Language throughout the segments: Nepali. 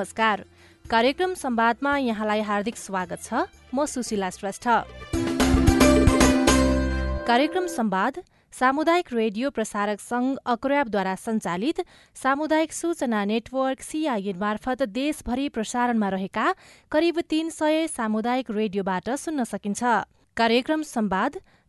नमस्कार। कार्यक्रम संवादमा यहाँलाई हार्दिक स्वागत छ। म सुशीला श्रेष्ठ। कार्यक्रम संवाद सामुदायिक रेडियो प्रसारक संघ अक्र्याबद्वारा सञ्चालित सामुदायिक सूचना नेटवर्क सीआईएन मार्फत देशभरि प्रसारणमा रहेका करिब तीन सय सामुदायिक रेडियोबाट सुन्न सकिन्छ। कार्यक्रम संवाद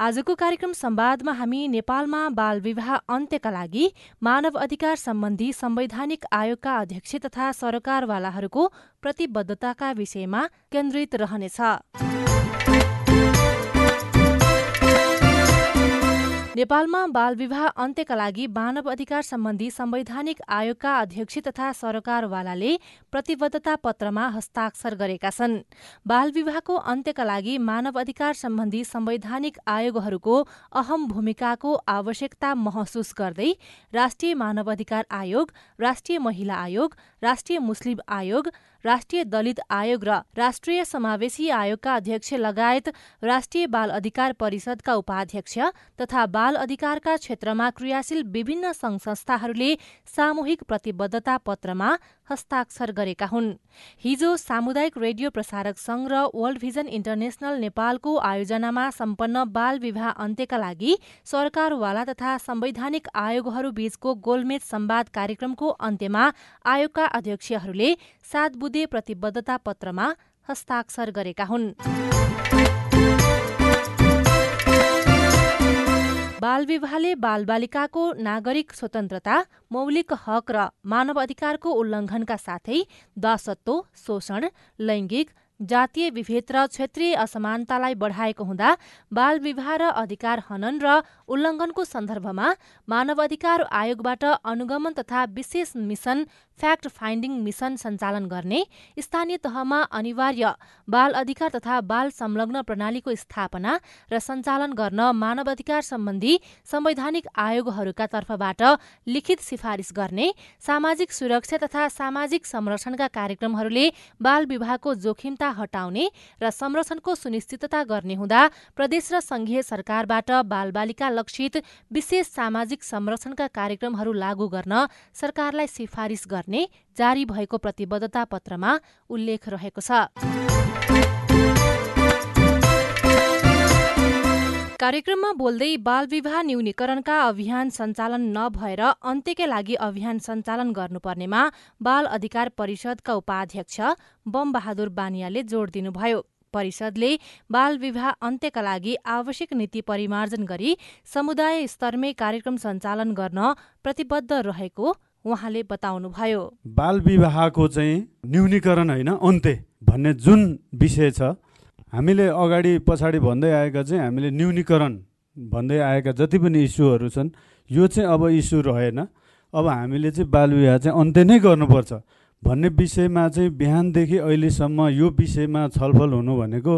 आजको कार्यक्रम संवादमा हामी नेपालमा बाल विवाह अन्त्यका लागि मानव अधिकार सम्बन्धी संवैधानिक आयोगका अध्यक्ष तथा सरकारवालाहरूको प्रतिबद्धताका विषयमा केन्द्रित रहनेछ। नेपालमा बाल विवाह अन्त्यका लागि मानव अधिकार सम्बन्धी संवैधानिक आयोगका अध्यक्ष तथा सरकारवालाले प्रतिबद्धता पत्रमा हस्ताक्षर गरेका छन्। बाल विवाहको अन्त्यका लागि मानव अधिकार सम्बन्धी संवैधानिक आयोगहरूको अहम भूमिकाको आवश्यकता महसुस गर्दै राष्ट्रिय मानव अधिकार आयोग राष्ट्रिय महिला आयोग राष्ट्रिय मुस्लिम आयोग राष्ट्रिय दलित आयोग र राष्ट्रिय समावेशी आयोगका अध्यक्ष लगायत राष्ट्रिय बाल अधिकार परिषदका उपाध्यक्ष तथा बाल अधिकारका क्षेत्रमा क्रियाशील विभिन्न संघ संस्थाहरूले सामूहिक प्रतिबद्धता पत्रमा हस्ताक्षर गरेका हुन्। हिजो सामुदायिक रेडियो प्रसारक संघ र वर्ल्ड भिजन इन्टरनेशनल नेपालको आयोजनामा सम्पन्न बाल विवाह अन्त्यका लागि सरकारवाला तथा संवैधानिक आयोगहरू बीचको गोलमेज संवाद कार्यक्रमको अन्त्यमा आयोगका अध्यक्षहरूले सात बुधे प्रतिबद्धता पत्रमा हस्ताक्षर गरेका हुन्। बाल विवाहले बालबालिकाको नागरिक स्वतन्त्रता मौलिक हक र मानव अधिकारको उल्लङ्घनका साथै दासत्व शोषण लैङ्गिक जातीय विभेद र क्षेत्रीय असमानतालाई बढाएको हुँदा बाल विवाह र अधिकार हनन र उल्लङ्घनको सन्दर्भमा मानव अधिकार आयोगबाट अनुगमन तथा विशेष मिशन फ्याक्ट फाइन्डिङ मिशन सञ्चालन गर्ने स्थानीय तहमा अनिवार्य बाल अधिकार तथा बाल संलग्न प्रणालीको स्थापना र सञ्चालन गर्न मानव अधिकार सम्बन्धी संवैधानिक आयोगहरूका तर्फबाट लिखित सिफारिस गर्ने सामाजिक सुरक्षा तथा सामाजिक संरक्षणका कार्यक्रमहरूले बाल विवाहको जोखिमता हटाउने र संरक्षणको सुनिश्चितता गर्ने हुँदा प्रदेश र संघीय सरकारबाट बालबालिका लक्षित विशेष सामाजिक संरक्षणका कार्यक्रमहरू लागू गर्न सरकारलाई सिफारिस गर्ने। जारी भएको प्रतिबद्धता पत्रमा उल्लेख रहेको छ। कार्यक्रममा बोल्दै बाल विवाह न्यूनीकरणका अभियान सञ्चालन नभएर अन्त्यकै लागि अभियान सञ्चालन गर्नुपर्नेमा बाल अधिकार परिषदका उपाध्यक्ष बम बहादुर बानियाले जोड दिनुभयो। परिषदले बाल विवाह अन्त्यका लागि आवश्यक नीति परिमार्जन गरी समुदाय स्तरमै कार्यक्रम सञ्चालन गर्न प्रतिबद्ध रहेको उहाँले बताउनुभयो। बाल विवाहको चाहिँ न्यूनीकरण होइन अन्त्य भन्ने जुन विषय छ हामीले अगाडि पछाडि भन्दै आएका चाहिँ हामीले न्यूनीकरण भन्दै आएका जति पनि इस्युहरू छन् यो चाहिँ अब इस्यु रहेन। अब हामीले चाहिँ बालविवाह चाहिँ अन्त्य नै गर्नुपर्छ भन्ने विषयमा चाहिँ बिहानदेखि अहिलेसम्म यो विषयमा छलफल हुनु भनेको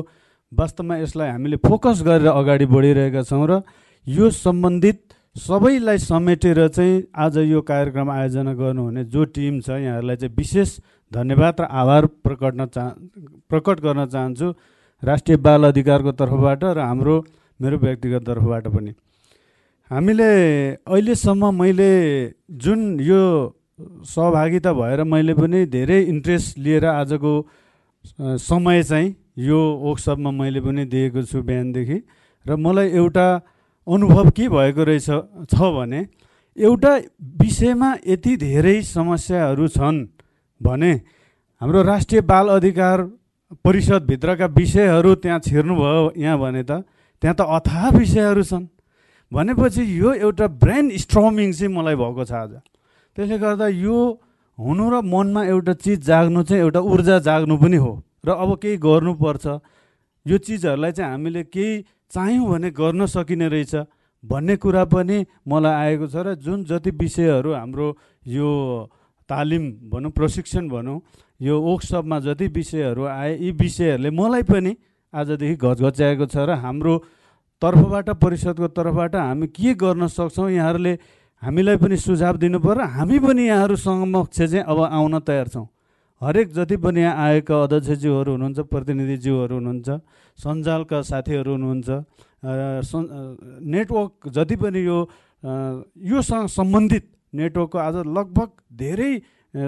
वास्तवमा यसलाई हामीले फोकस गरेर अगाडि बढिरहेका छौँ र यो सम्बन्धित सबैलाई समेटेर चाहिँ आज यो कार्यक्रम आयोजना गर्नुहुने जो टिम छ यहाँहरूलाई चाहिँ विशेष धन्यवाद र आभार प्रकट्न चाह प्रकट गर्न चाहन्छु राष्ट्रिय बाल अधिकारको तर्फबाट र हाम्रो मेरो व्यक्तिगत तर्फबाट पनि। हामीले अहिलेसम्म मैले जुन यो सहभागिता भएर मैले पनि धेरै इन्ट्रेस्ट लिएर आजको समय चाहिँ यो वर्कसपमा मैले पनि दिएको छु बिहानदेखि। र मलाई एउटा अनुभव के भएको रहेछ छ भने एउटा विषयमा यति धेरै समस्याहरू छन् भने हाम्रो राष्ट्रिय बाल अधिकार परिषदभित्रका विषयहरू त्यहाँ छिर्नुभयो यहाँ भने त त्यहाँ त अथाह विषयहरू छन्। भनेपछि यो एउटा ब्रेन स्ट्रमिङ चाहिँ मलाई भएको छ आज। त्यसले गर्दा यो हुनु र मनमा एउटा चिज जाग्नु चाहिँ एउटा ऊर्जा जाग्नु पनि हो। र अब केही गर्नुपर्छ। यो चिजहरूलाई चाहिँ हामीले केही चाह्यौँ भने गर्न सकिने रहेछ। भन्ने कुरा पनि मलाई आएको छ र जुन जति विषयहरू हाम्रो यो तालिम भनौँ प्रशिक्षण भनौँ यो वर्कसपमा जति विषयहरू आए यी विषयहरूले मलाई पनि आजदेखि घचघच्याएको छ र हाम्रो तर्फबाट परिषदको तर्फबाट हामी के गर्न सक्छौँ यहाँहरूले हामीलाई पनि सुझाव दिनु पर्यो हामी पनि यहाँहरू समक्ष चाहिँ अब आउन तयार छौँ। हरेक जति पनि यहाँ आएका अध्यक्षज्यूहरू हुनुहुन्छ प्रतिनिधिज्यूहरू हुनुहुन्छ सञ्जालका साथीहरू हुनुहुन्छ नेटवर्क जति पनि यो योसँग सम्बन्धित नेटवर्कको आज लगभग धेरै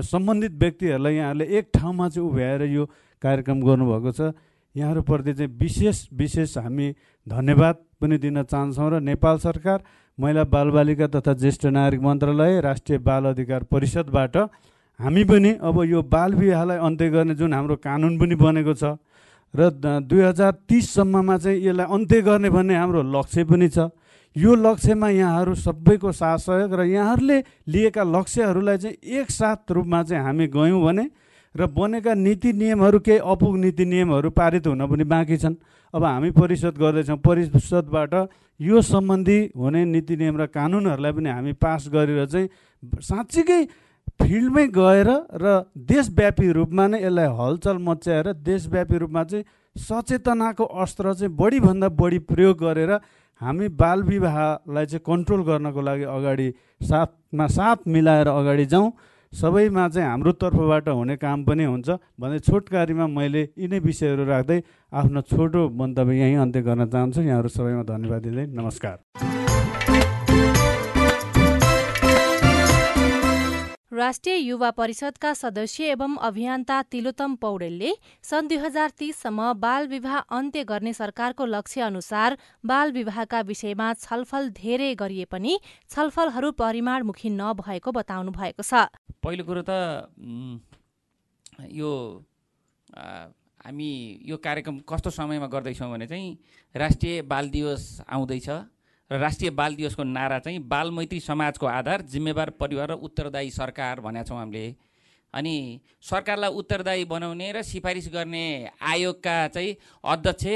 सम्बन्धित व्यक्तिहरूलाई यहाँहरूले एक ठाउँमा चाहिँ उभ्याएर यो कार्यक्रम गर्नुभएको छ। यहाँहरूप्रति चाहिँ विशेष विशेष हामी धन्यवाद पनि दिन चाहन्छौँ र नेपाल सरकार महिला बालबालिका तथा ज्येष्ठ नागरिक मन्त्रालय राष्ट्रिय बाल अधिकार परिषदबाट हामी पनि अब यो बाल विवाहलाई अन्त्य गर्ने जुन हाम्रो कानुन पनि बनेको छ र दुई हजार तिससम्ममा चाहिँ यसलाई अन्त्य गर्ने भन्ने हाम्रो लक्ष्य पनि छ। यो लक्ष्यमा यहाँहरू सबैको साथ सहयोग र यहाँहरूले लिएका लक्ष्यहरूलाई चाहिँ एकसाथ रूपमा चाहिँ हामी गयौँ भने र बनेका नीति नियमहरू केही अपुग नीति नियमहरू पारित हुन पनि बाँकी छन्। अब हामी परिषद गर्दैछौँ। परिषदबाट यो सम्बन्धी हुने नीति नियम र कानुनहरूलाई पनि हामी पास गरेर चाहिँ साँच्चीकै फिल्डमै गएर र देशव्यापी रूपमा नै यसलाई हलचल मच्याएर देशव्यापी रूपमा चाहिँ सचेतनाको अस्त्र चाहिँ बढीभन्दा बढी प्रयोग गरेर हामी बाल विवाहलाई चाहिँ कन्ट्रोल गर्नको लागि अगाडि साथमा साथ मिलाएर अगाडि जाउँ। सबैमा चाहिँ हाम्रो तर्फबाट हुने काम पनि हुन्छ भन्दै छोटकारीमा मैले यिनै विषयहरू राख्दै आफ्नो छोटो मन्तव्य यहीँ अन्त्य गर्न चाहन्छु। यहाँहरू सबैमा धन्यवाद दिँदै नमस्कार। राष्ट्रिय युवा परिषदका सदस्य एवं अभियन्ता तिलोत्तम पौडेलले सन् दुई हजार तीससम्म बाल विवाह अन्त्य गर्ने सरकारको लक्ष्य अनुसार बाल विवाहका विषयमा छलफल धेरै गरिए पनि छलफलहरू परिमाणमुखी नभएको बताउनु भएको छ। पहिलो कुरो त यो हामी यो कार्यक्रम कस्तो समयमा गर्दैछौँ भने चाहिँ राष्ट्रिय बाल दिवस आउँदैछ। र राष्ट्रिय बाल दिवसको नारा चाहिँ बाल मैत्री समाजको आधार जिम्मेवार परिवार र उत्तरदायी सरकार भनेका छौँ हामीले। अनि सरकारलाई उत्तरदायी बनाउने र सिफारिस गर्ने आयोगका चाहिँ अध्यक्ष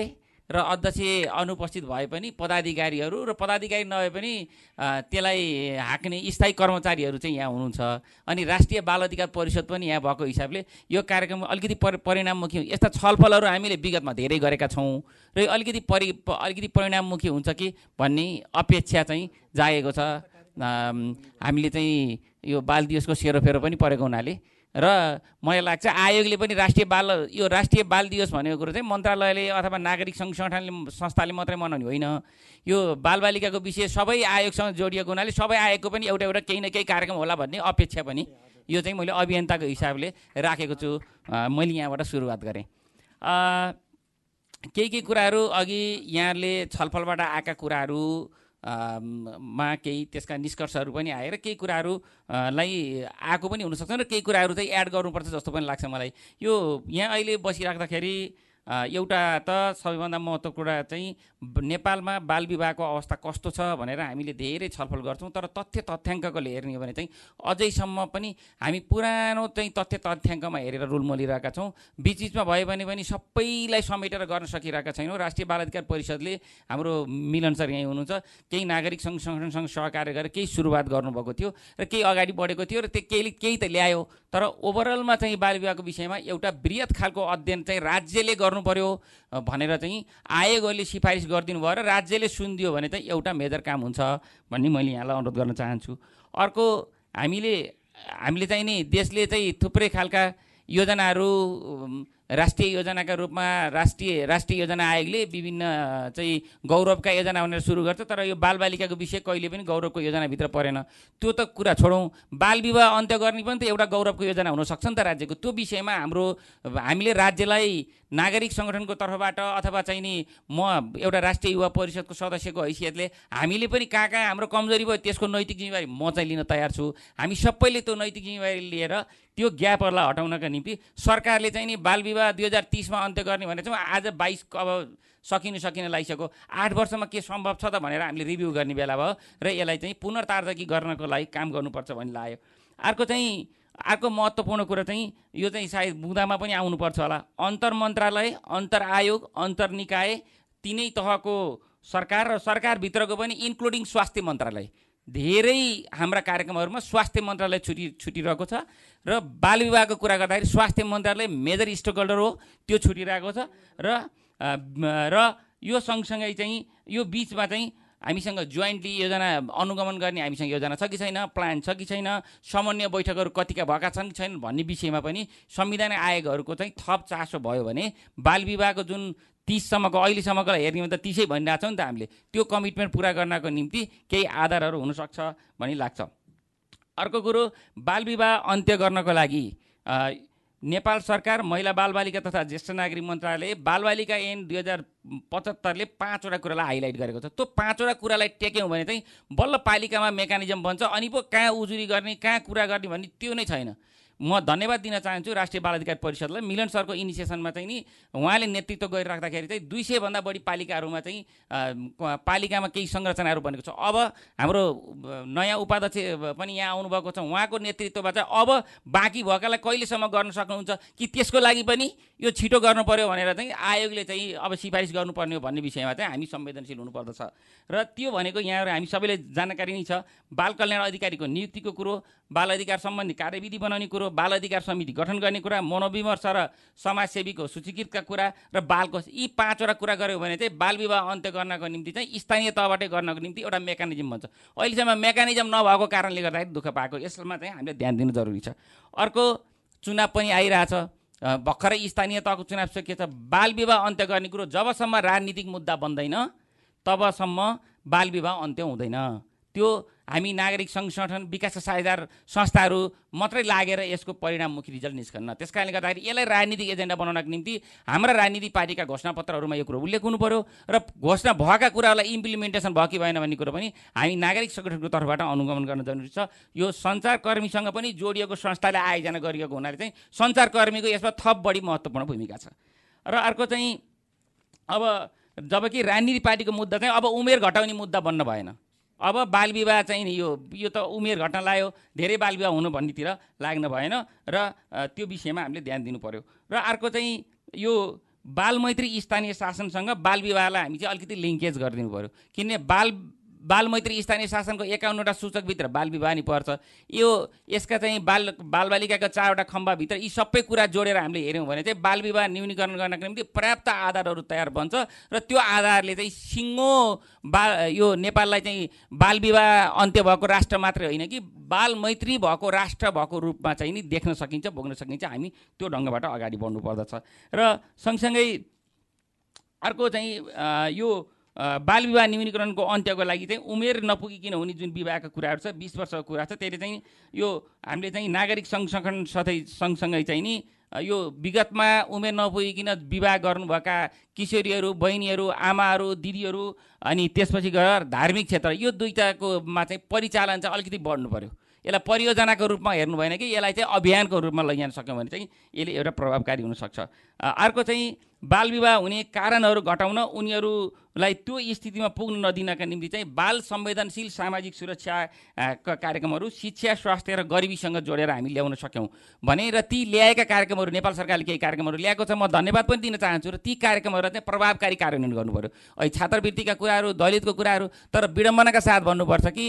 र अध्यक्ष अनुपस्थित भए पनि पदाधिकारीहरू र पदाधिकारी नभए पनि त्यसलाई हाँक्ने स्थायी कर्मचारीहरू चाहिँ यहाँ हुनुहुन्छ। अनि राष्ट्रिय बाल अधिकार परिषद पनि यहाँ भएको हिसाबले यो कार्यक्रम अलिकति पर परिणाममुखी यस्ता छलफलहरू हामीले विगतमा धेरै गरेका छौँ। र यो अलिकति परि अलिकति परिणाममुखी हुन्छ कि भन्ने अपेक्षा चाहिँ जागेको छ। हामीले चाहिँ यो बाल दिवसको सेरोफेरो पनि परेको हुनाले र मलाई लाग्छ आयोगले पनि राष्ट्रिय बाल यो राष्ट्रिय बाल दिवस भनेको कुरो चाहिँ मन्त्रालयले अथवा नागरिक सङ्घ संगठनले संस्थाले मात्रै मनाउने होइन। यो बालबालिकाको विषय सबै आयोगसँग जोडिएको हुनाले सबै आयोगको पनि एउटा एउटा केही न केही कार्यक्रम होला भन्ने अपेक्षा पनि यो चाहिँ मैले अभियन्ताको हिसाबले राखेको छु। मैले यहाँबाट सुरुवात गरेँ। केही केही कुराहरू अघि यहाँले छलफलबाट आएका कुराहरू मा केही त्यसका निष्कर्षहरू पनि आएर केही कुराहरूलाई आएको पनि हुनसक्छ र केही कुराहरू चाहिँ एड गर्नुपर्छ जस्तो पनि लाग्छ मलाई। यो यहाँ अहिले बसिराख्दाखेरि एउटा त सबैभन्दा महत्त्व कुरा चाहिँ नेपालमा बाल विवाहको अवस्था कस्तो छ भनेर हामीले धेरै छलफल गर्छौँ तर तथ्य तथ्याङ्कले हेर्ने हो भने चाहिँ अझैसम्म पनि हामी पुरानो चाहिँ तथ्य तथ्याङ्कमा हेरेर रुल मोलिरहेका छौँ। बिच बिचमा भयो भने पनि सबैलाई समेटेर गर्न सकिरहेका छैनौँ। राष्ट्रिय बाल अधिकार परिषदले हाम्रो मिलन सर यहीँ हुनुहुन्छ। केही नागरिक सङ्घ सङ्गठनसँग सहकार्य गरेर केही सुरुवात गर्नुभएको थियो र केही अगाडि बढेको थियो र त्यो केही केही त ल्यायो। तर ओभरअलमा चाहिँ बाल विवाहको विषयमा एउटा वृहत खालको अध्ययन चाहिँ राज्यले गर्नु पर्यो भनेर चाहिँ आयोगहरूले सिफारिस गरिदिनु भयो र राज्यले सुनिदियो भने चाहिँ एउटा मेजर काम हुन्छ भन्ने मैले यहाँलाई अनुरोध गर्न चाहन्छु। अर्को हामीले हामीले चाहिँ नि देशले चाहिँ थुप्रै खालका योजनाहरू राष्ट्रिय योजनाका रूपमा राष्ट्रिय राष्ट्रिय योजना आयोगले विभिन्न चाहिँ गौरवका योजना भनेर सुरु गर्छ तर यो बालबालिकाको विषय कहिले पनि गौरवको योजनाभित्र परेन। त्यो त कुरा छोडौँ। बाल विवाह अन्त्य गर्ने पनि त एउटा गौरवको योजना हुनसक्छ नि त राज्यको। त्यो विषयमा हाम्रो हामीले राज्यलाई नागरिक सङ्गठनको तर्फबाट अथवा चाहिँ नि म एउटा राष्ट्रिय युवा परिषदको सदस्यको हैसियतले हामीले पनि कहाँ कहाँ हाम्रो कमजोरी भयो त्यसको नैतिक जिम्मेवारी म चाहिँ लिन तयार छु। हामी सबैले त्यो नैतिक जिम्मेवारी लिएर त्यो ग्यापहरूलाई हटाउनका निम्ति सरकारले चाहिँ नि बाल विवाह दुई हजार तिसमा अन्त्य गर्ने भने चाहिँ आज बाइस अब सकिनु सकिन लागिसक्यो। आठ वर्षमा के सम्भव छ त भनेर हामीले रिभ्यू गर्ने बेला भयो र यसलाई चाहिँ पुनर्तार्जकी गर्नको लागि काम गर्नुपर्छ भन्ने लाग्यो। अर्को चाहिँ अर्को महत्त्वपूर्ण कुरो चाहिँ यो चाहिँ सायद बुँदामा पनि आउनुपर्छ होला। अन्तर मन्त्रालय अन्तर आयोग अन्तर निकाय तिनै तहको सरकार र सरकारभित्रको पनि इन्क्लुडिङ स्वास्थ्य मन्त्रालय। धेरै हाम्रा कार्यक्रमहरूमा स्वास्थ्य मन्त्रालय छुटी छुटिरहेको छ र बाल विवाहको कुरा गर्दाखेरि स्वास्थ्य मन्त्रालय मेजर स्टेक होल्डर हो त्यो छुटिरहेको छ र र यो सँगसँगै चाहिँ यो बिचमा चाहिँ हामीसँग जोइन्टली योजना अनुगमन गर्ने हामीसँग योजना छ कि छैन प्लान छ कि छैन समन्वय बैठकहरू कतिका भएका छन् कि छैनन् भन्ने विषयमा पनि संविधान आयोगहरूको चाहिँ थप चासो भयो भने बाल विवाहको जुन तिससम्मको अहिलेसम्मको हेर्ने भने त तिसै भनिरहेको छ नि त हामीले। त्यो कमिटमेन्ट पुरा गर्नको निम्ति केही आधारहरू हुनसक्छ भन्ने लाग्छ। अर्को कुरो बाल विवाह अन्त्य गर्नको लागि नेपाल सरकार महिला बालबालिका तथा ज्येष्ठ नागरिक मन्त्रालयले बालबालिका ऐन दुई हजार पचहत्तरले पाँचवटा कुरालाई हाइलाइट गरेको छ। त्यो पाँचवटा कुरालाई टेक्यौँ भने चाहिँ बल्ल पालिकामा मेकानिजम बन्छ अनि पो कहाँ उजुरी गर्ने कहाँ कुरा गर्ने भन्ने त्यो नै छैन। म धन्यवाद दिन चाहन्छु राष्ट्रिय बाल अधिकार परिषदलाई। मिलन सरको इनिसिएसनमा चाहिँ नि उहाँले नेतृत्व गरिराख्दाखेरि चाहिँ दुई सयभन्दा बढी पालिकाहरूमा चाहिँ पालिकामा केही संरचनाहरू बनेको छ। अब हाम्रो नयाँ उपाध्यक्ष पनि यहाँ आउनुभएको छ। उहाँको नेतृत्वमा चाहिँ अब बाँकी भएकालाई कहिलेसम्म गर्न सक्नुहुन्छ कि त्यसको लागि पनि यो छिटो गर्नु पऱ्यो भनेर चाहिँ आयोगले चाहिँ अब सिफारिस गर्नुपर्ने हो भन्ने विषयमा चाहिँ हामी संवेदनशील हुनुपर्दछ। र त्यो भनेको यहाँहरू हामी सबैले जानकारी नै छ। बाल कल्याण अधिकारीको नियुक्तिको कुरो बाल अधिकार सम्बन्धी कार्यविधि बनाउने कुरो बाल अधिकार समिति गठन गर्ने कुरा मनोविमर्श र समाजसेवीको सूचीकृतका कुरा र बालको यी पाँचवटा कुरा गऱ्यो भने चाहिँ बाल विवाह अन्त्य गर्नको निम्ति चाहिँ स्थानीय तहबाटै गर्नको निम्ति एउटा मेकानिजम भन्छ। अहिलेसम्म मेकानिजम नभएको कारणले गर्दाखेरि दुःख पाएको। यसमा चाहिँ हामीले ध्यान दिनु जरुरी छ। अर्को चुनाव पनि आइरहेछ। भर्खरै स्थानीय तहको चुनाव सकिएछ बाल विवाह अन्त्य गर्ने कुरो जबसम्म राजनीतिक मुद्दा बन्दैन तबसम्म बाल विवाह अन्त्य हुँदैन। त्यो हामी नागरिक सङ्घ सङ्गठन विकास साझेदार संस्थाहरू मात्रै लागेर यसको परिणाममुखी रिजल्ट निस्कन्न। त्यस कारणले गर्दाखेरि यसलाई राजनीतिक एजेन्डा बनाउनको निम्ति हाम्रा राजनीतिक पार्टीका घोषणापत्रहरूमा यो कुरो उल्लेख हुनु पऱ्यो र घोषणा भएका कुराहरूलाई इम्प्लिमेन्टेसन भयो कि भएन भन्ने कुरो पनि हामी नागरिक सङ्गठनको तर्फबाट अनुगमन गर्न जरुरी छ। यो सञ्चारकर्मीसँग पनि जोडिएको संस्थाले आयोजना गरिएको हुनाले चाहिँ सञ्चारकर्मीको यसमा थप बढी महत्त्वपूर्ण भूमिका छ। र अर्को चाहिँ अब जबकि राजनीति पार्टीको मुद्दा चाहिँ अब उमेर घटाउने मुद्दा बन्न भएन। अब बाल विवाह चाहिँ यो यो त उमेर घट्न लाग्यो। धेरै बाल विवाह हुनु भन्नेतिर लाग्न भएन र त्यो विषयमा हामीले ध्यान दिनु पऱ्यो र अर्को चाहिँ यो बालमैत्री स्थानीय शासनसँग बाल विवाहलाई हामी चाहिँ अलिकति लिङ्केज गरिदिनु पऱ्यो किनभने बाल बालमैत्री स्थानीय शासनको एकाउन्नवटा सूचकभित्र बाल विवाह नि पर्छ। यो यसका चाहिँ बाल बालबालिकाका चारवटा खम्बाभित्र यी सबै कुरा जोडेर हामीले हेऱ्यौँ भने चाहिँ बाल विवाह न्यूनीकरण गर्नको निम्ति पर्याप्त आधारहरू तयार बन्छ र त्यो आधारले चाहिँ सिङ्गो बा यो नेपाललाई चाहिँ बाल विवाह अन्त्य भएको राष्ट्र मात्रै होइन कि बाल मैत्री भएको राष्ट्र भएको रूपमा चाहिँ नि देख्न सकिन्छ भोग्न सकिन्छ। हामी त्यो ढङ्गबाट अगाडि बढ्नु पर्दछ र सँगसँगै अर्को चाहिँ यो बाल विवाह न्यूनीकरणको अन्त्यको लागि चाहिँ उमेर नपुगिकन हुने जुन विवाहका कुराहरू छ बिस वर्षको कुरा छ त्यसले चाहिँ यो हामीले चाहिँ नागरिक सङ्घ सङ्गठन सधैँ सँगसँगै चाहिँ नि यो विगतमा उमेर नपुगिकन विवाह गर्नुभएका किशोरीहरू बहिनीहरू आमाहरू दिदीहरू अनि त्यसपछि गएर धार्मिक क्षेत्र यो दुइटाकोमा चाहिँ परिचालन चाहिँ अलिकति बढ्नु पऱ्यो यसलाई परियोजनाको रूपमा हेर्नु भएन कि यसलाई चाहिँ अभियानको रूपमा लैजान सक्यौँ भने चाहिँ यसले एउटा प्रभावकारी हुनसक्छ। अर्को चाहिँ बाल विवाह हुने कारणहरू घटाउन उनीहरूलाई त्यो स्थितिमा पुग्न नदिनका निम्ति चाहिँ बाल संवेदनशील सामाजिक सुरक्षाका कार्यक्रमहरू शिक्षा स्वास्थ्य र गरिबीसँग जोडेर हामी ल्याउन सक्यौँ। भने र ती ल्याएका कार्यक्रमहरू नेपाल सरकारले केही कार्यक्रमहरू ल्याएको छ म धन्यवाद पनि दिन चाहन्छु र ती कार्यक्रमहरू चाहिँ प्रभावकारी कार्यान्वयन गर्नु पऱ्यो अहिले छात्रवृत्तिका कुराहरू दलितको कुराहरू तर विडम्बनाका साथ भन्नुपर्छ कि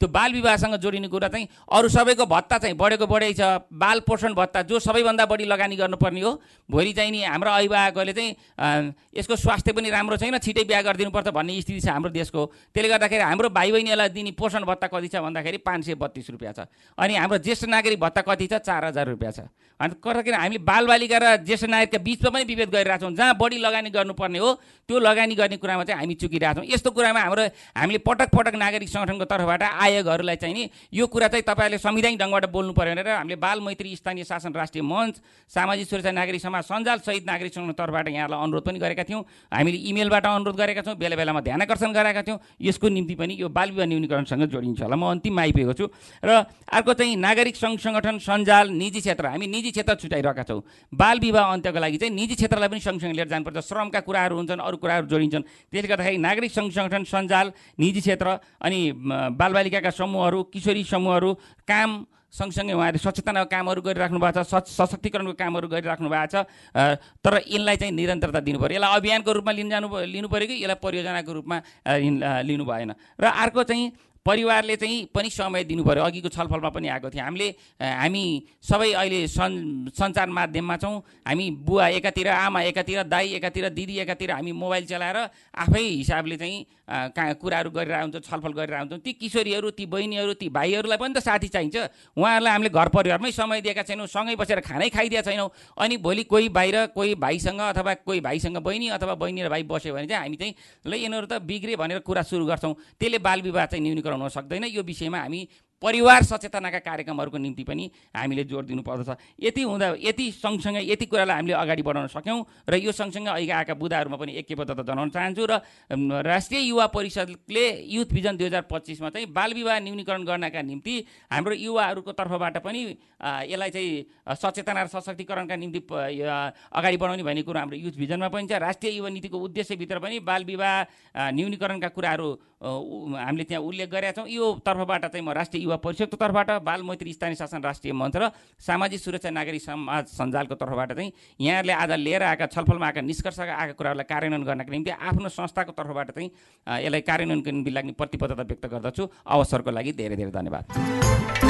त्यो बाल विवाहसँग जोडिने कुरा चाहिँ अरू सबैको भत्ता चाहिँ बढेको बढै छ। बाल पोषण भत्ता जो सबैभन्दा बढी लगानी गर्नुपर्ने हो। भोलि चाहिँ नि हाम्रो अभिभावकहरूले चाहिँ यसको स्वास्थ्य पनि राम्रो छैन छिटै बिहा गरिदिनुपर्छ भन्ने स्थिति छ हाम्रो देशको। त्यसले गर्दाखेरि हाम्रो भाइ बहिनीहरूलाई दिने पोषण भत्ता कति छ भन्दाखेरि पाँच सय बत्तिस रुपियाँ छ। अनि हाम्रो ज्येष्ठ नागरिक भत्ता कति छ? चार हजार रुपियाँ छ। अनि किन हामीले बालबालिका र ज्येष्ठ नागरिकका बिचमा पनि विभेद गरिरहेको छौँ जहाँ बढी लगानी गर्नुपर्ने हो त्यो लगानी गर्ने कुरामा चाहिँ हामी चुकिरहेको छौँ यस्तो कुरामा हाम्रो हामीले पटक पटक नागरिक सङ्गठनको तर्फबाट आयोगहरूलाई चाहिँ नि यो कुरा चाहिँ तपाईँहरूले संविधानिक ढङ्गबाट बोल्नु पऱ्यो भनेर हामीले बाल मैत्री स्थानीय शासन राष्ट्रिय मञ्च सामाजिक सुरक्षा नागरिक समाज सञ्जाल सहित नागरिक सङ्घ तर्फबाट यहाँलाई अनुरोध पनि गरेका थियौँ। हामीले इमेलबाट अनुरोध गरेका छौँ। बेला बेलामा ध्यान आकर्षण गराएका थियौँ। यसको निम्ति पनि यो बाल विवाह न्यूनीकरणसँग जोडिन्छ होला। म अन्तिममा आइपुगेको छु। र अर्को चाहिँ नागरिक सङ्घ सङ्गठन सञ्जाल निजी क्षेत्र। हामी निजी क्षेत्र छुट्याइरहेका छौँ। बाल विवाह अन्त्यको लागि चाहिँ निजी क्षेत्रलाई पनि सँगसँगै लिएर जानुपर्छ। श्रमका कुराहरू हुन्छन् अरू कुराहरू जोडिन्छन्। त्यसले गर्दाखेरि नागरिक सङ्घ सङ्गठन सञ्जाल निजी क्षेत्र अनि बालबालिका बालबालिकाका समूहहरू किशोरी समूहहरू काम सँगसँगै उहाँहरूले सचेतनाको कामहरू गरिराख्नु भएको छ सशक्तिकरणको कामहरू गरिराख्नु भएको छ तर यिनलाई चाहिँ निरन्तरता दिनु पऱ्यो यसलाई अभियानको रूपमा लिनु जानु लिनु पऱ्यो कि यसलाई परियोजनाको रूपमा लिनु भएन? र अर्को चाहिँ परिवारले चाहिँ पनि समय दिनु पऱ्यो अघिको छलफलमा पनि आएको थियो। हामीले हामी सबै अहिले सन् सञ्चार माध्यममा छौँ। हामी बुवा एकातिर आमा एकातिर दाई एकातिर दिदी एकातिर हामी मोबाइल चलाएर आफै हिसाबले चाहिँ कुराहरू गरेर हुन्छौँ छलफल गरेर हुन्छौँ। ती किशोरीहरू ती बहिनीहरू ती भाइहरूलाई पनि त साथी चाहिन्छ। उहाँहरूलाई हामीले घर परिवारमै समय दिएका छैनौँ सँगै बसेर खानै खाइदिएका छैनौँ। अनि भोलि कोही बाहिर कोही भाइसँग अथवा कोही भाइसँग बहिनी अथवा बहिनी र भाइ बस्यो भने चाहिँ हामी चाहिँ ल यिनीहरू त बिग्रे भनेर कुरा सुरु गर्छौँ। त्यसले बाल विवाह चाहिँ न्यूनीकरण हुन सक्दैन। यो विषयमा हामी परिवार सचेतनाका कार्यक्रमहरूको निम्ति पनि हामीले जोड दिनुपर्दछ। यति हुँदा यति सँगसँगै यति कुरालाई हामीले अगाडि बढाउन सक्यौँ र यो सँगसँगै अहिले आएका बुदाहरूमा पनि एकैबद्धता जनाउन चाहन्छु र राष्ट्रिय युवा परिषदले युथ भिजन दुई हजार पच्चिसमा चाहिँ बाल विवाह न्यूनीकरण गर्नका निम्ति हाम्रो युवाहरूको तर्फबाट पनि यसलाई चाहिँ सचेतना र सशक्तिकरणका निम्ति अगाडि बढाउने भन्ने कुरो हाम्रो युथ भिजनमा पनि छ। राष्ट्रिय युवा नीतिको उद्देश्यभित्र पनि बाल विवाह न्यूनीकरणका कुराहरू हामीले त्यहाँ उल्लेख गरेका छौँ। यो तर्फबाट चाहिँ म राष्ट्रिय युवा परिषदको तर्फबाट बाल मैत्री स्थानीय शासन राष्ट्रिय मञ्च र सामाजिक सुरक्षा नागरिक समाज सञ्जालको तर्फबाट चाहिँ यहाँहरूले आज लिएर आएका छलफलमा आएका निष्कर्षका आएका कुराहरूलाई कार्यान्वयन गर्नका निम्ति आफ्नो संस्थाको तर्फबाट चाहिँ यसलाई कार्यान्वयनको निम्ति लाग्ने प्रतिबद्धता व्यक्त गर्दछु। अवसरको लागि धेरै धेरै धन्यवाद।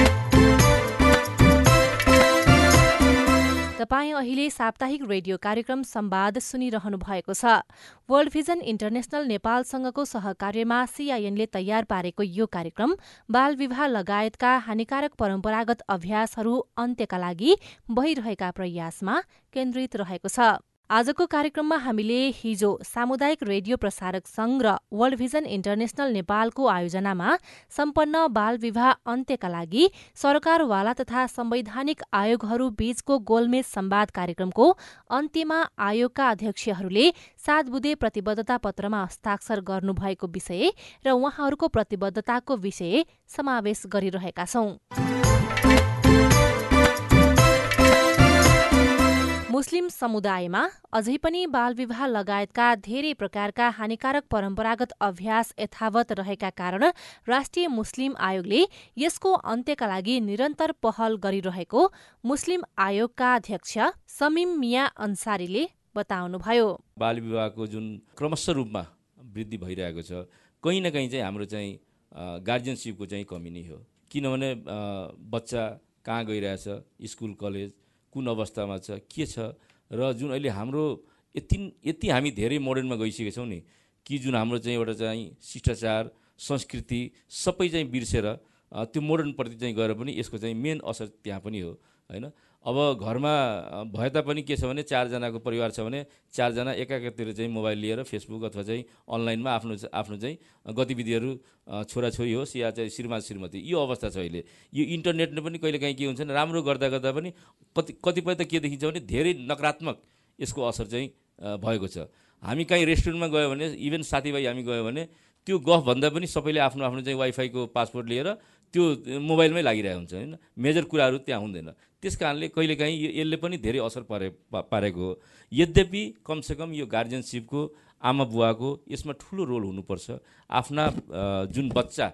तपाईँ अहिले साप्ताहिक रेडियो कार्यक्रम संवाद सुनिरहनु भएको छ। वर्ल्ड भिजन इन्टरनेशनल नेपालसँगको सहकार्यमा सीआईएनले तयार पारेको यो कार्यक्रम बाल विवाह लगायतका हानिकारक परम्परागत अभ्यासहरू अन्त्यका लागि भइरहेका प्रयासमा केन्द्रित रहेको छ। आजको कार्यक्रममा हामीले हिजो सामुदायिक रेडियो प्रसारक संघ र वर्ल्ड भिजन इन्टरनेशनल नेपालको आयोजनामा सम्पन्न बाल विवाह अन्त्यका लागि सरकारवाला तथा संवैधानिक आयोगहरू बीचको गोलमेज संवाद कार्यक्रमको अन्त्यमा आयोगका अध्यक्षहरूले सात बुधे प्रतिबद्धता पत्रमा हस्ताक्षर गर्नुभएको विषय र उहाँहरूको प्रतिबद्धताको विषय समावेश गरिरहेका छौं। मुस्लिम समुदायमा अझै पनि बालविवाह लगायतका धेरै प्रकारका हानिकारक परम्परागत अभ्यास यथावत रहेका कारण राष्ट्रिय मुस्लिम आयोगले यसको अन्त्यका लागि निरन्तर पहल गरिरहेको मुस्लिम आयोगका अध्यक्ष समीम मिया अन्सारीले बताउनुभयो। बाल विवाहको जुन क्रमशः रूपमा वृद्धि भइरहेको छ कहीँ न कहीँ चाहिँ हाम्रो चाहिँ गार्जियनसिपको चाहिँ कमी नै हो। किनभने बच्चा कहाँ गइरहेछ स्कुल कलेज कुन अवस्थामा छ के छ? र जुन अहिले हाम्रो यति यति हामी धेरै मोडर्नमा गइसकेका छौँ नि कि जुन हाम्रो चाहिँ एउटा चाहिँ शिष्टाचार संस्कृति सबै चाहिँ बिर्सेर त्यो मोडर्नप्रति चाहिँ गएर पनि यसको चाहिँ मेन असर त्यहाँ पनि हो होइन? अब घरमा भए तापनि के छ भने चारजनाको परिवार छ भने चारजना एकातिर चाहिँ मोबाइल लिएर फेसबुक अथवा चाहिँ अनलाइनमा आफ्नो आफ्नो चाहिँ गतिविधिहरू छोराछोरी होस् या चाहिँ श्रीमान श्रीमती यो अवस्था छ अहिले। यो इन्टरनेटले पनि कहिले काहीँ के हुन्छ राम्रो गर्दा गर्दा पनि कति कतिपय त के देखिन्छ भने धेरै नकारात्मक यसको असर चाहिँ भएको छ। हामी काहीँ रेस्टुरेन्टमा गयो भने इभन साथीभाइ हामी गयो भने त्यो गफ भन्दा पनि सबैले आफ्नो आफ्नो चाहिँ वाइफाईको पासपोर्ट लिएर त्यो मोबाइलमै लागिरहेको हुन्छ होइन? मेजर कुराहरू त्यहाँ हुँदैन। त्यस कारणले कहिलेकाहीँ यो यसले पनि धेरै असर पारे पारेको हो। यद्यपि कमसेकम यो गार्जियनसिपको आमा बुवाको यसमा ठुलो रोल हुनुपर्छ। आफ्ना जुन बच्चा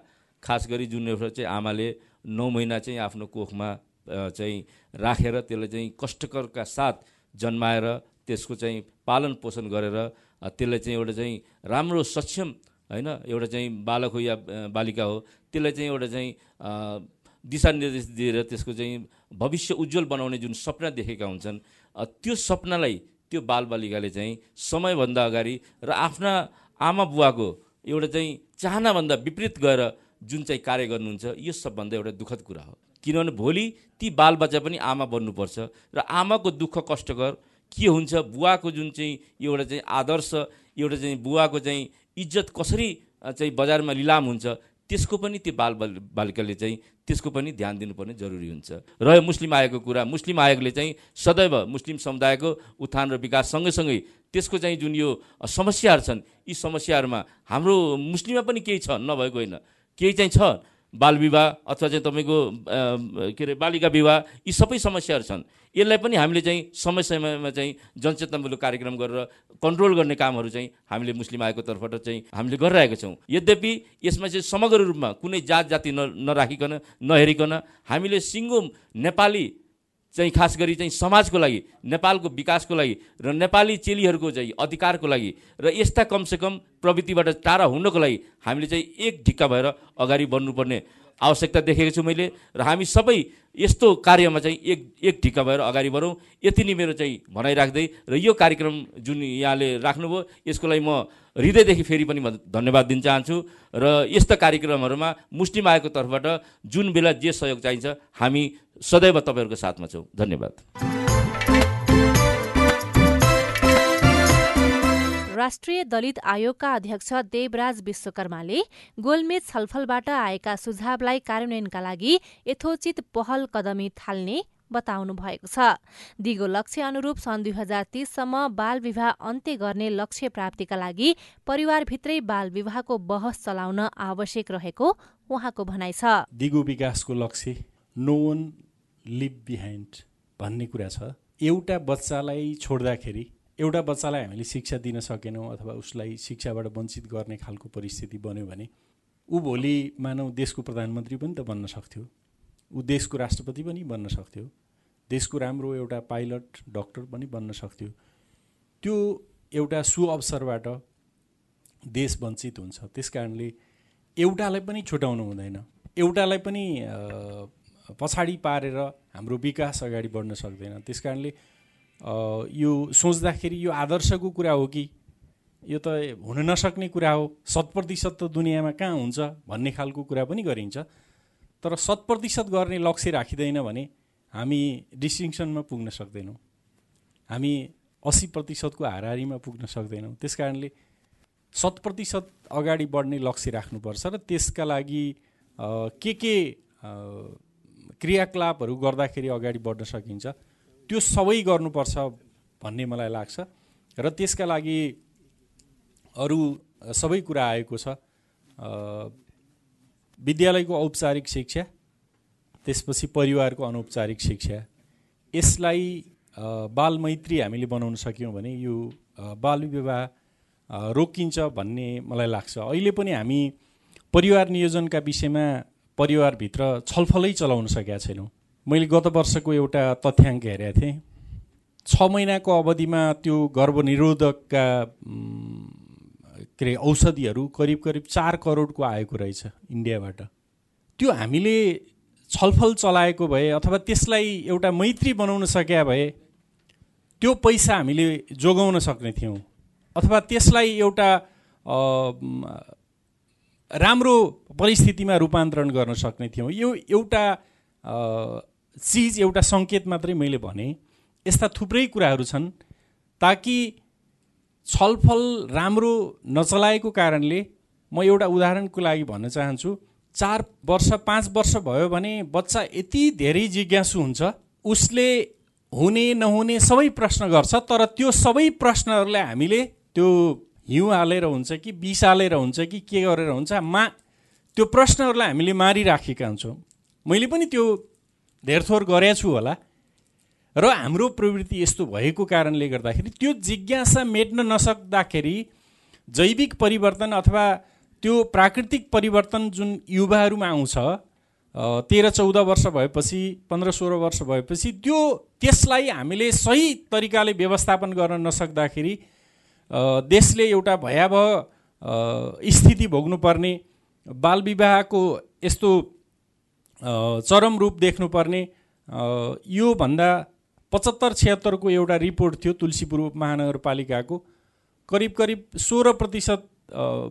खास गरी जुन एउटा चाहिँ आमाले नौ महिना चाहिँ आफ्नो कोखमा चाहिँ राखेर त्यसलाई चाहिँ कष्टकरका साथ जन्माएर त्यसको चाहिँ पालन पोषण गरेर त्यसलाई चाहिँ एउटा चाहिँ राम्रो सक्षम होइन एउटा चाहिँ बालक हो या बालिका हो त्यसलाई चाहिँ एउटा चाहिँ दिशानिर्देश दिएर त्यसको चाहिँ भविष्य उज्जवल बनाउने जुन सपना देखेका हुन्छन् त्यो सपनालाई त्यो बालबालिकाले चाहिँ समयभन्दा अगाडि र आफ्ना आमा बुवाको एउटा चाहिँ चाहनाभन्दा विपरीत गएर जुन चाहिँ कार्य गर्नुहुन्छ यो सबभन्दा एउटा दुःखद कुरा हो। किनभने भोलि ती बालबच्चा पनि आमा बन्नुपर्छ र आमाको दुःख कष्टकर के हुन्छ बुवाको जुन चाहिँ एउटा चाहिँ आदर्श एउटा चाहिँ बुवाको चाहिँ इज्जत कसरी चाहिँ बजारमा लिलाम हुन्छ त्यसको पनि त्यो बाल बालिकाले चाहिँ त्यसको पनि ध्यान दिनुपर्ने जरुरी हुन्छ। र मुस्लिम आयोगको कुरा मुस्लिम आयोगले चाहिँ सदैव मुस्लिम समुदायको उत्थान र विकास सँगैसँगै त्यसको चाहिँ जुन यो समस्याहरू छन् यी समस्याहरूमा हाम्रो मुस्लिममा पनि केही छ नभएको होइन। केही चाहिँ छ बाल विवाह अथवा चाहिँ तपाईँको के अरे बालिका विवाह यी सबै समस्याहरू छन्। यसलाई पनि हामीले चाहिँ समय समयमा चाहिँ जनचेतनामूलक कार्यक्रम गरेर कन्ट्रोल गर्ने कामहरू चाहिँ हामीले मुस्लिम आयोगको तर्फबाट चाहिँ हामीले गरिरहेका छौँ। यद्यपि यसमा चाहिँ समग्र रूपमा कुनै जात जाति न नराखिकन नहेरिकन हामीले सिङ्गो नेपाली चाहिँ खास गरी चाहिँ समाजको लागि नेपालको विकासको लागि र नेपाली चेलीहरूको चाहिँ अधिकारको लागि र यस्ता कमसेकम प्रवृत्तिबाट टाढा हुनको लागि हामीले चाहिँ एक ढिक्का भएर अगाडि बढ्नुपर्ने आवश्यकता देखेको छु मैले र हामी सबै यस्तो कार्यमा चाहिँ एक एक ढिक्का भएर अगाडि बढौँ। यति नै मेरो चाहिँ भनाइ राख्दै र यो कार्यक्रम जुन यहाँले राख्नुभयो यसको लागि म हृदयदेखि फेरि पनि म धन्यवाद दिन चाहन्छु र यस्ता कार्यक्रमहरूमा मुस्लिम आयोगको तर्फबाट जुन बेला जे सहयोग चाहिन्छ हामी सदैव तपाईँहरूको साथमा छौँ। धन्यवाद। राष्ट्रिय दलित आयोगका अध्यक्ष देवराज विश्वकर्माले गोलमेज छलफलबाट आएका सुझावलाई कार्यान्वयनका लागि यथोचित पहल कदमी थाल्ने बताउनु भएको छ। दिगो लक्ष्य अनुरूप सन् दुई हजार तीससम्म बाल विवाह अन्त्य गर्ने लक्ष्य प्राप्तिका लागि परिवारभित्रै बाल विवाहको बहस चलाउन आवश्यक रहेको उहाँको भनाइ छ। दिगो विकासको लक्ष्य नो वान लिभ बिहाइन्ड भन्ने कुरा छ। एउटा बच्चालाई छोड्दाखेरि एउटा बच्चालाई हामीले शिक्षा दिन सकेनौँ अथवा उसलाई शिक्षाबाट वञ्चित गर्ने खालको परिस्थिति बन्यो भने ऊ भोलि मानव देशको प्रधानमन्त्री पनि त बन्न सक्थ्यो। ऊ देशको राष्ट्रपति पनि बन्न सक्थ्यो। देशको राम्रो एउटा पाइलट डक्टर पनि बन्न सक्थ्यो। त्यो एउटा सुअवसरबाट देश वञ्चित हुन्छ। त्यस कारणले एउटालाई पनि छुटाउनु हुँदैन। एउटालाई पनि पछाडि पारेर हाम्रो विकास अगाडि बढ्न सक्दैन। त्यस कारणले यो सोच्दाखेरि यो आदर्शको कुरा हो कि यो त हुन नसक्ने कुरा हो। शत प्रतिशत त दुनियाँमा कहाँ हुन्छ भन्ने खालको कुरा पनि गरिन्छ। तर शत प्रतिशत गर्ने लक्ष्य राखिँदैन भने हामी डिस्टिङसनमा पुग्न सक्दैनौँ। हामी अस्सी प्रतिशतको हाराहारीमा पुग्न सक्दैनौँ। त्यस कारणले शत प्रतिशत अगाडि बढ्ने लक्ष्य राख्नुपर्छ र त्यसका लागि के के क्रियाकलापहरू गर्दाखेरि अगाडि बढ्न सकिन्छ त्यो सबै गर्नुपर्छ भन्ने मलाई लाग्छ। र त्यसका लागि अरू सबै कुरा आएको छ। विद्यालयको औपचारिक शिक्षा त्यसपछि परिवारको अनौपचारिक शिक्षा। यसलाई अ, बाल मैत्री हामीले बनाउन सक्यौँ भने यो अ, बाल विवाह अ, रोकिन्छ भन्ने मलाई लाग्छ। अहिले पनि हामी परिवार नियोजनका विषयमा परिवारभित्र छलफलै चलाउन सकेका छैनौँ। मैले गत वर्षको एउटा तथ्याङ्क हेरेको थिएँ। छ महिनाको अवधिमा त्यो गर्भनिरोधकका के अरे औषधिहरू करिब करिब चार करोडको आएको रहेछ इन्डियाबाट। त्यो हामीले छलफल चलाएको भए अथवा त्यसलाई एउटा मैत्री बनाउन सकेका भए त्यो पैसा हामीले जोगाउन सक्ने थियौँ। अथवा त्यसलाई एउटा राम्रो परिस्थितिमा रूपान्तरण गर्न सक्ने थियौँ। यो एउटा चिज एउटा सङ्केत मात्रै मैले भने यस्ता थुप्रै कुराहरू छन् ताकि छलफल राम्रो नचलाएको कारणले म एउटा उदाहरणको लागि भन्न चाहन्छु। चार वर्ष पाँच वर्ष भयो भने बच्चा यति धेरै जिज्ञासु हुन्छ उसले हुने नहुने सबै प्रश्न गर्छ तर त्यो सबै प्रश्नहरूलाई हामीले त्यो हिउँ हालेर हुन्छ कि विष हालेर हुन्छ कि के गरेर हुन्छ मा त्यो प्रश्नहरूलाई हामीले मारिराखेका हुन्छौँ। मैले पनि त्यो धेरथोर गरेको छु होला। र हाम्रो प्रवृत्ति यस्तो भएको कारणले गर्दाखेरि त्यो जिज्ञासा मेट्न नसक्दाखेरि जैविक परिवर्तन अथवा त्यो प्राकृतिक परिवर्तन जुन युवाहरूमा आउँछ तेह्र चौध वर्ष भएपछि पन्ध्र सोह्र वर्ष भएपछि त्यो त्यसलाई हामीले सही तरिकाले व्यवस्थापन गर्न नसक्दाखेरि देशले एउटा भयावह स्थिति भोग्नुपर्ने बालविवाहको यस्तो चरम रूप देख्नुपर्ने योभन्दा पचहत्तर छिहत्तरको एउटा रिपोर्ट थियो तुलसीपुर महानगरपालिकाको। करिब करिब सोह्र प्रतिशत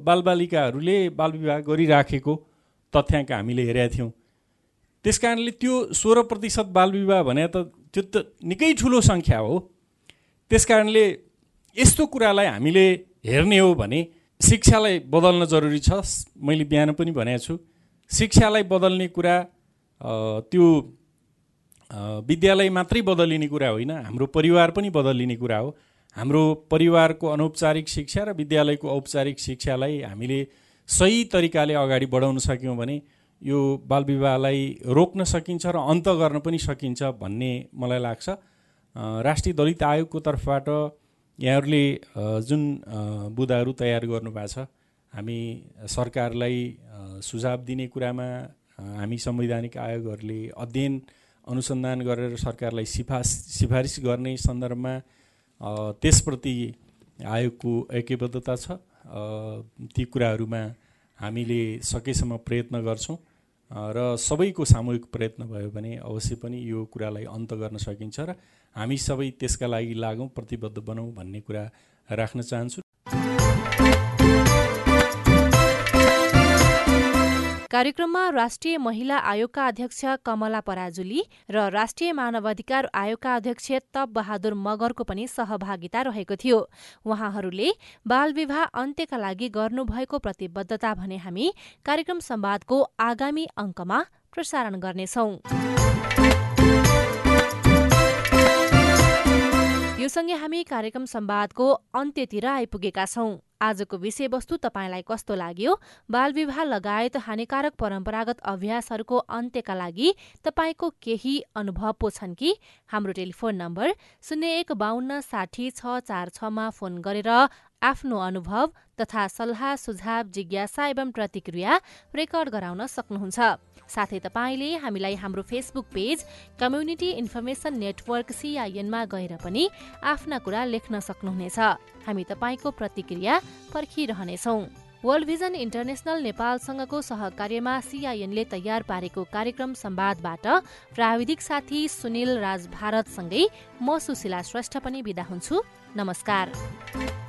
बालबालिकाहरूले बालविवाह गरिराखेको तथ्याङ्क हामीले हेरेका थियौँ। त्यस कारणले त्यो सोह्र प्रतिशत बालविवाह भने त त्यो त निकै ठुलो सङ्ख्या हो। त्यस कारणले यस्तो कुरालाई हामीले हेर्ने हो भने शिक्षालाई बदल्न जरुरी छ। मैले बिहान पनि भनेको छु शिक्षालाई बदल्ने कुरा त्यो विद्यालय मात्रै बदलिने कुरा होइन हाम्रो परिवार पनि बदलिने कुरा हो। हाम्रो परिवारको अनौपचारिक शिक्षा र विद्यालयको औपचारिक शिक्षालाई हामीले सही तरिकाले अगाडि बढाउन सक्यौँ भने यो बालविवाहलाई रोक्न सकिन्छ र अन्त गर्न पनि सकिन्छ भन्ने मलाई लाग्छ। राष्ट्रिय दलित आयोगको तर्फबाट यहाँहरूले जुन बुदाहरू तयार गर्नुभएको छ हामी सरकारलाई सुझाव दिने कुरामा हामी संवैधानिक आयोगहरूले अध्ययन अनुसन्धान गरेर सरकारलाई सिफारिस सिफारिस गर्ने सन्दर्भमा त्यसप्रति आयोगको ऐक्यबद्धता छ। ती कुराहरूमा हामीले सकेसम्म प्रयत्न गर्छौँ। र सबैको सामूहिक प्रयत्न भयो भने अवश्य पनि यो कुरालाई अन्त गर्न सकिन्छ र हामी सबै त्यसका लागि लागौँ प्रतिबद्ध बनौँ भन्ने कुरा राख्न चाहन्छु। कार्यक्रममा राष्ट्रिय महिला आयोगका अध्यक्ष कमला पराजुली र राष्ट्रिय मानवाधिकार आयोगका अध्यक्ष तप बहादुर मगरको पनि सहभागिता रहेको थियो। उहाँहरूले बाल विवाह अन्त्यका लागि गर्नुभएको प्रतिबद्धता भने हामी कार्यक्रम संवादको आगामी अङ्कमा प्रसारण गर्नेछौं। यो सँगै हामी कार्यक्रम संवादको अन्त्यतिर आइपुगेका छौं। आजको विषयवस्तु तपाईँलाई कस्तो लाग्यो? बालविवाह लगायत हानिकारक परम्परागत अभ्यासहरूको अन्त्यका लागि तपाईँको केही अनुभव पो छन् कि? हाम्रो टेलिफोन नम्बर शून्य एक बाहन्न साठी छ चार छमा फोन गरेर आफ्नो अनुभव तथा सल्लाह सुझाव जिज्ञासा एवं प्रतिक्रिया रेकर्ड गराउन सक्नुहुन्छ। साथै तपाईँले हामीलाई हाम्रो Facebook page community information network सिआइएनमा गएर पनि आफ्ना कुरा लेख्न सक्नुहुनेछ। हामी तपाईँको प्रतिक्रिया पर्खिरहनेछौ। वर्ल्ड भिजन इन्टरनेसनल नेपालसँगको सहकार्यमा सिआइएनले तयार पारेको कार्यक्रम संवादबाट प्राविधिक साथी सुनिल राज भारतसँगै म सुशीला श्रेष्ठ पनि विदा हुन्छु। नमस्कार।